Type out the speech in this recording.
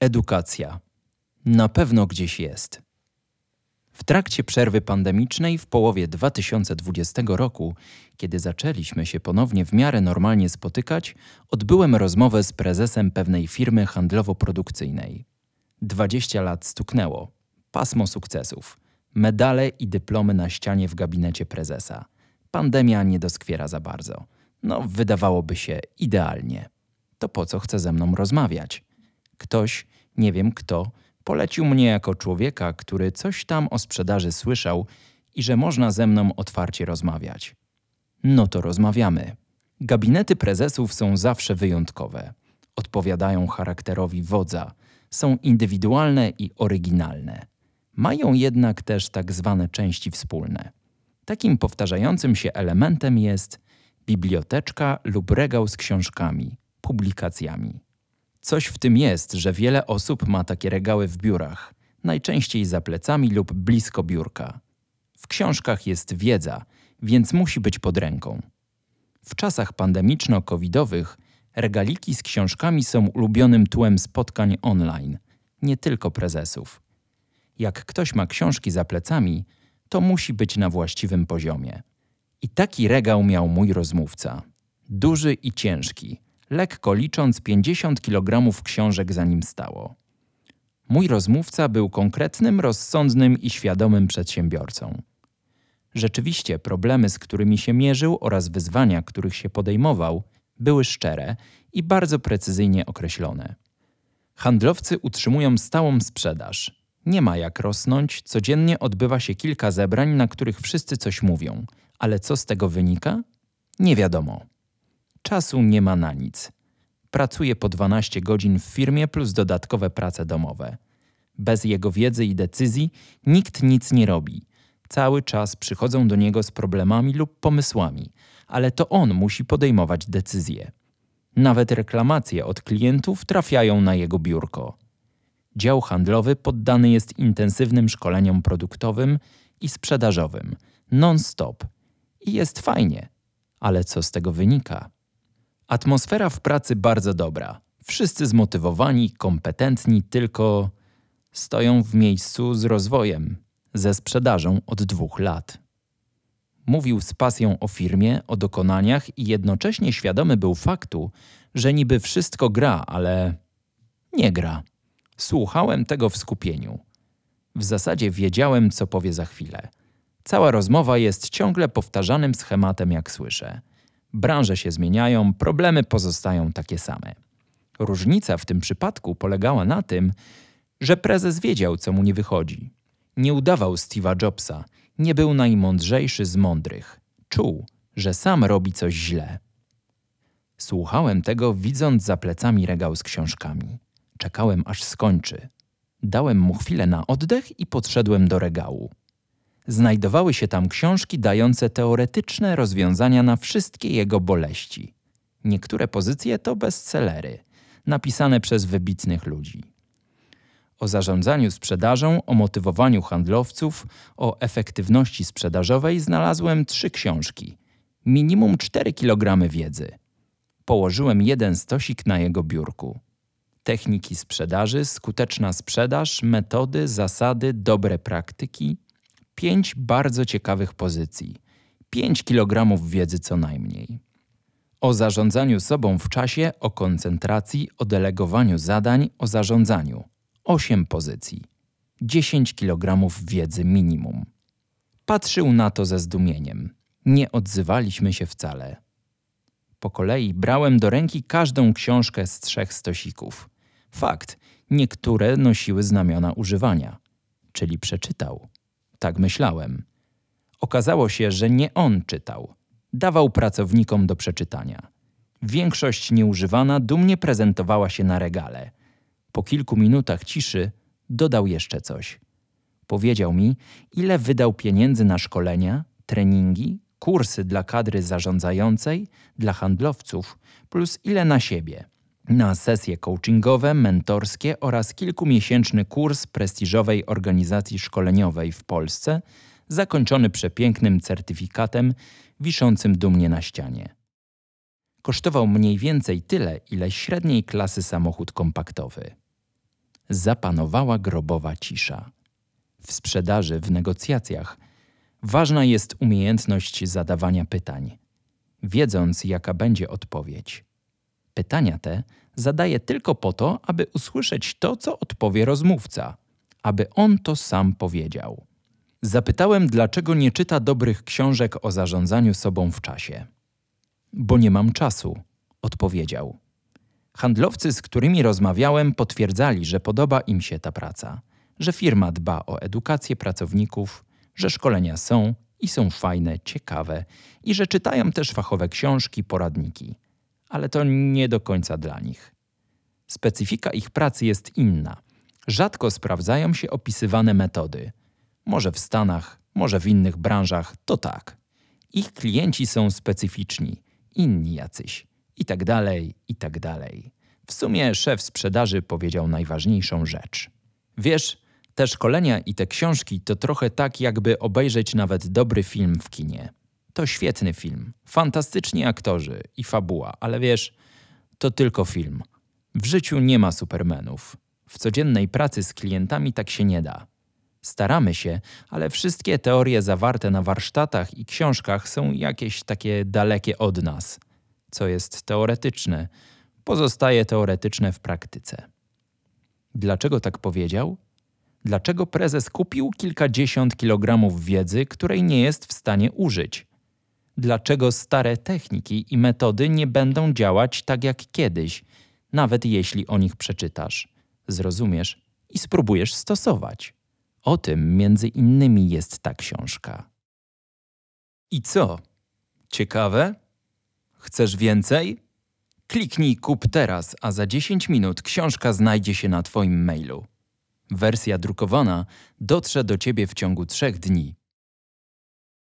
Edukacja. Na pewno gdzieś jest. W trakcie przerwy pandemicznej w połowie 2020 roku, kiedy zaczęliśmy się ponownie w miarę normalnie spotykać, odbyłem rozmowę z prezesem pewnej firmy handlowo-produkcyjnej. 20 lat stuknęło. Pasmo sukcesów. Medale i dyplomy na ścianie w gabinecie prezesa. Pandemia nie doskwiera za bardzo. No, wydawałoby się idealnie. To po co chce ze mną rozmawiać? Ktoś, nie wiem kto, polecił mnie jako człowieka, który coś tam o sprzedaży słyszał i że można ze mną otwarcie rozmawiać. No to rozmawiamy. Gabinety prezesów są zawsze wyjątkowe. Odpowiadają charakterowi wodza, są indywidualne i oryginalne. Mają jednak też tak zwane części wspólne. Takim powtarzającym się elementem jest biblioteczka lub regał z książkami, publikacjami. Coś w tym jest, że wiele osób ma takie regały w biurach, najczęściej za plecami lub blisko biurka. W książkach jest wiedza, więc musi być pod ręką. W czasach pandemiczno-covidowych regaliki z książkami są ulubionym tłem spotkań online, nie tylko prezesów. Jak ktoś ma książki za plecami, to musi być na właściwym poziomie. I taki regał miał mój rozmówca. Duży i ciężki, lekko licząc 50 kg książek za nim stało. Mój rozmówca był konkretnym, rozsądnym i świadomym przedsiębiorcą. Rzeczywiście problemy, z którymi się mierzył oraz wyzwania, których się podejmował, były szczere i bardzo precyzyjnie określone. Handlowcy utrzymują stałą sprzedaż. Nie ma jak rosnąć, codziennie odbywa się kilka zebrań, na których wszyscy coś mówią, ale co z tego wynika? Nie wiadomo. Czasu nie ma na nic. Pracuje po 12 godzin w firmie plus dodatkowe prace domowe. Bez jego wiedzy i decyzji nikt nic nie robi. Cały czas przychodzą do niego z problemami lub pomysłami, ale to on musi podejmować decyzje. Nawet reklamacje od klientów trafiają na jego biurko. Dział handlowy poddany jest intensywnym szkoleniom produktowym i sprzedażowym, non-stop. I jest fajnie, ale co z tego wynika? Atmosfera w pracy bardzo dobra. Wszyscy zmotywowani, kompetentni, tylko stoją w miejscu z rozwojem, ze sprzedażą od dwóch lat. Mówił z pasją o firmie, o dokonaniach i jednocześnie świadomy był faktu, że niby wszystko gra, ale nie gra. Słuchałem tego w skupieniu. W zasadzie wiedziałem, co powie za chwilę. Cała rozmowa jest ciągle powtarzanym schematem, jak słyszę. Branże się zmieniają, problemy pozostają takie same. Różnica w tym przypadku polegała na tym, że prezes wiedział, co mu nie wychodzi. Nie udawał Steve'a Jobsa, nie był najmądrzejszy z mądrych. Czuł, że sam robi coś źle. Słuchałem tego, widząc za plecami regał z książkami. Czekałem, aż skończy. Dałem mu chwilę na oddech i podszedłem do regału. Znajdowały się tam książki dające teoretyczne rozwiązania na wszystkie jego boleści. Niektóre pozycje to bestsellery, napisane przez wybitnych ludzi. O zarządzaniu sprzedażą, o motywowaniu handlowców, o efektywności sprzedażowej znalazłem trzy książki. Minimum 4 kg wiedzy. Położyłem jeden stosik na jego biurku. Techniki sprzedaży, skuteczna sprzedaż, metody, zasady, dobre praktyki, pięć bardzo ciekawych pozycji, 5 kg wiedzy co najmniej. O zarządzaniu sobą w czasie, o koncentracji, o delegowaniu zadań, o zarządzaniu. 8 pozycji, 10 kg wiedzy minimum. Patrzył na to ze zdumieniem. Nie odzywaliśmy się wcale. Po kolei brałem do ręki każdą książkę z trzech stosików. Fakt, niektóre nosiły znamiona używania, czyli przeczytał. Tak myślałem. Okazało się, że nie on czytał. Dawał pracownikom do przeczytania. Większość nieużywana dumnie prezentowała się na regale. Po kilku minutach ciszy dodał jeszcze coś. Powiedział mi, ile wydał pieniędzy na szkolenia, treningi, kursy dla kadry zarządzającej, dla handlowców, plus ile na siebie. Na sesje coachingowe, mentorskie oraz kilkumiesięczny kurs prestiżowej organizacji szkoleniowej w Polsce, zakończony przepięknym certyfikatem wiszącym dumnie na ścianie. Kosztował mniej więcej tyle, ile średniej klasy samochód kompaktowy. zapanowała grobowa cisza. W sprzedaży, w negocjacjach ważna jest umiejętność zadawania pytań, wiedząc, jaka będzie odpowiedź. Pytania te zadaję tylko po to, aby usłyszeć to, co odpowie rozmówca, aby on to sam powiedział. Zapytałem, dlaczego nie czyta dobrych książek o zarządzaniu sobą w czasie. Bo nie mam czasu, odpowiedział. Handlowcy, z którymi rozmawiałem, potwierdzali, że podoba im się ta praca, że firma dba o edukację pracowników, że szkolenia są i są fajne, ciekawe i że czytają też fachowe książki, poradniki. Ale to nie do końca dla nich. Specyfika ich pracy jest inna. Rzadko sprawdzają się opisywane metody. Może w Stanach, może w innych branżach, to tak. Ich klienci są specyficzni, inni jacyś i tak dalej, i tak dalej. W sumie szef sprzedaży powiedział najważniejszą rzecz. Wiesz, te szkolenia i te książki to trochę tak, jakby obejrzeć nawet dobry film w kinie. To świetny film, fantastyczni aktorzy i fabuła, ale wiesz, to tylko film. W życiu nie ma supermenów. W codziennej pracy z klientami tak się nie da. Staramy się, ale wszystkie teorie zawarte na warsztatach i książkach są jakieś takie dalekie od nas. Co jest teoretyczne, pozostaje teoretyczne w praktyce. Dlaczego tak powiedział? Dlaczego prezes kupił kilkadziesiąt kilogramów wiedzy, której nie jest w stanie użyć? Dlaczego stare techniki i metody nie będą działać tak jak kiedyś, nawet jeśli o nich przeczytasz, zrozumiesz i spróbujesz stosować? O tym między innymi jest ta książka. I co? Ciekawe? Chcesz więcej? Kliknij kup teraz, a za 10 minut książka znajdzie się na Twoim mailu. Wersja drukowana dotrze do Ciebie w ciągu trzech dni.